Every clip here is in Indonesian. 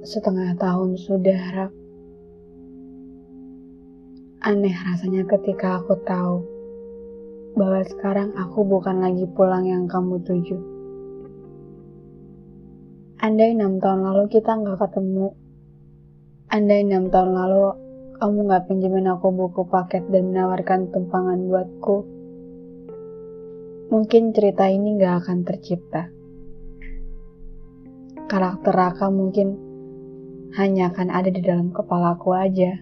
Setengah tahun sudah, Rak. Aneh rasanya ketika aku tahu bahwa sekarang aku bukan lagi pulang yang kamu tuju. Andai enam tahun lalu kita nggak ketemu, andai enam tahun lalu kamu nggak pinjemin aku buku paket dan menawarkan tumpangan buatku, mungkin cerita ini nggak akan tercipta. Karakter Raka mungkin hanya akan ada di dalam kepalaku aja.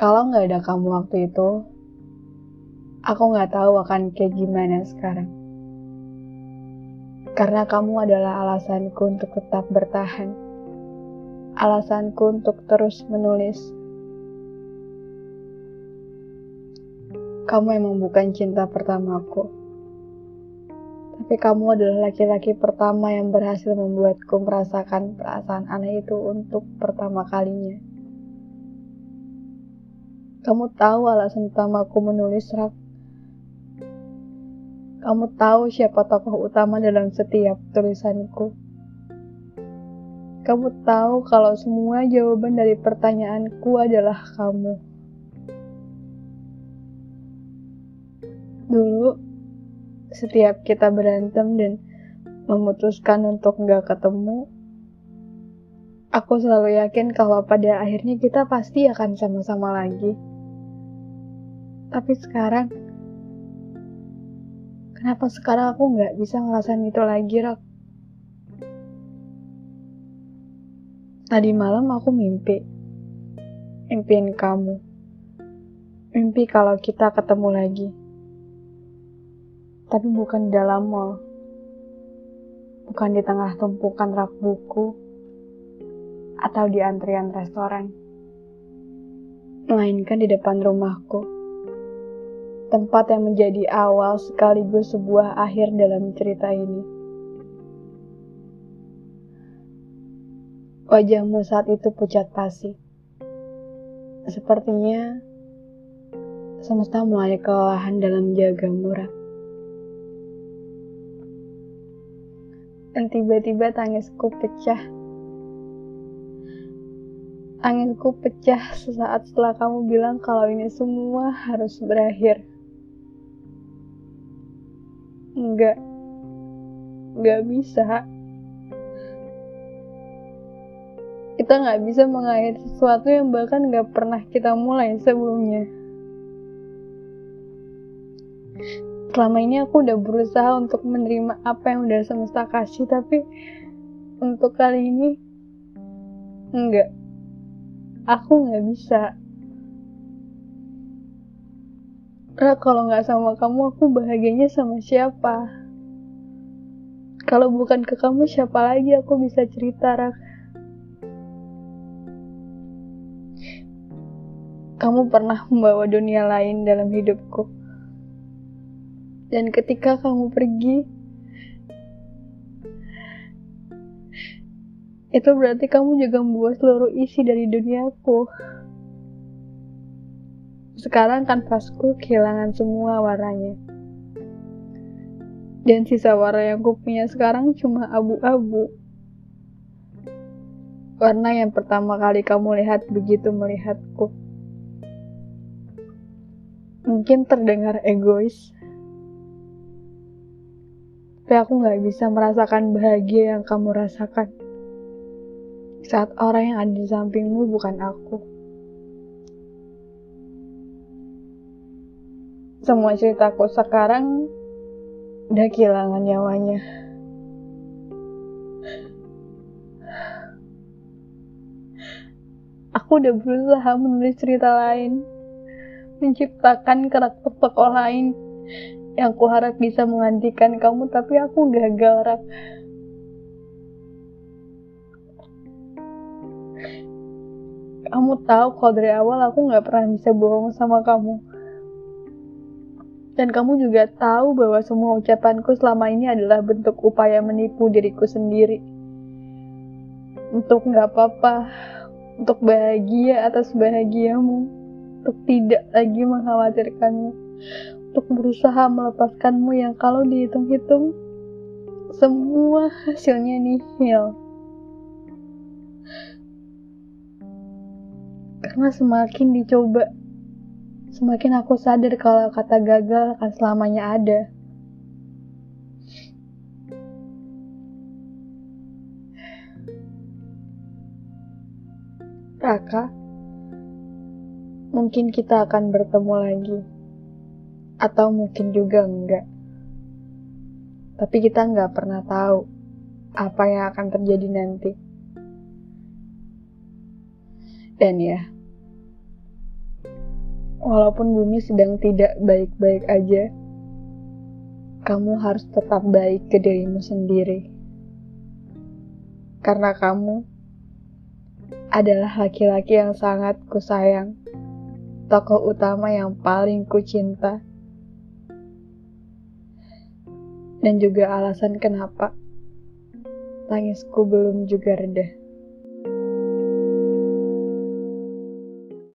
Kalau nggak ada kamu waktu itu, aku nggak tahu akan kayak gimana sekarang. Karena kamu adalah alasanku untuk tetap bertahan. Alasanku untuk terus menulis. Kamu emang bukan cinta pertamaku. Tapi kamu adalah laki-laki pertama yang berhasil membuatku merasakan perasaan aneh itu untuk pertama kalinya. Kamu tahu alasan utama aku menulis rak. Kamu tahu siapa tokoh utama dalam setiap tulisanku. Kamu tahu kalau semua jawaban dari pertanyaanku adalah kamu. Dulu, setiap kita berantem dan memutuskan untuk nggak ketemu, aku selalu yakin kalau pada akhirnya kita pasti akan sama-sama lagi. Tapi sekarang, kenapa sekarang aku nggak bisa ngerasain itu lagi, Rak? Tadi malam aku mimpi. Impiin kamu. Mimpi kalau kita ketemu lagi. Tapi bukan di dalam mall. Bukan di tengah tumpukan rak buku. Atau di antrian restoran. Melainkan di depan rumahku tempat yang menjadi awal sekaligus sebuah akhir dalam cerita ini. Wajahmu saat itu pucat pasi. Sepertinya semesta mulai kelelahan dalam jaga murah. Dan tiba-tiba tangisku pecah. Tangisku pecah sesaat setelah kamu bilang kalau ini semua harus berakhir. Enggak. Enggak bisa. Kita nggak bisa mengakhiri sesuatu yang bahkan nggak pernah kita mulai sebelumnya. Selama ini aku udah berusaha untuk menerima apa yang udah semesta kasih, tapi untuk kali ini enggak. Aku nggak bisa. Ra, kalau nggak sama kamu, aku bahagianya sama siapa? Kalau bukan ke kamu, siapa lagi aku bisa cerita, Rak? Kamu pernah membawa dunia lain dalam hidupku. Dan ketika kamu pergi, itu berarti kamu juga membawa seluruh isi dari duniaku. Sekarang kanvasku kehilangan semua warnanya. Dan sisa warna yang ku punya sekarang cuma abu-abu. Warna yang pertama kali kamu lihat begitu melihatku. Mungkin terdengar egois. Tapi aku gak bisa merasakan bahagia yang kamu rasakan. Saat orang yang ada di sampingmu bukan aku. semua ceritaku sekarang udah kehilangan nyawanya. Aku udah berusaha menulis cerita lain, menciptakan karakter tokoh lain yang aku harap bisa menggantikan kamu, tapi aku gagal, Rak. Kamu tahu kalau dari awal aku gak pernah bisa bohong sama kamu. Dan kamu juga tahu bahwa semua ucapanku selama ini adalah bentuk upaya menipu diriku sendiri. Untuk nggak apa-apa, untuk bahagia atas bahagiamu, untuk tidak lagi mengkhawatirkanmu, untuk berusaha melepaskanmu yang kalau dihitung-hitung semua hasilnya nihil. Karena semakin dicoba, semakin aku sadar kalau kata gagal akan selamanya ada. Raka, mungkin kita akan bertemu lagi. Atau mungkin juga enggak. Tapi kita nggak pernah tahu apa yang akan terjadi nanti. Dan ya, walaupun bumi sedang tidak baik-baik aja, kamu harus tetap baik ke dirimu sendiri. Karena kamu adalah laki-laki yang sangat kusayang, tokoh utama yang paling kucinta, dan juga alasan kenapa tangisku belum juga reda.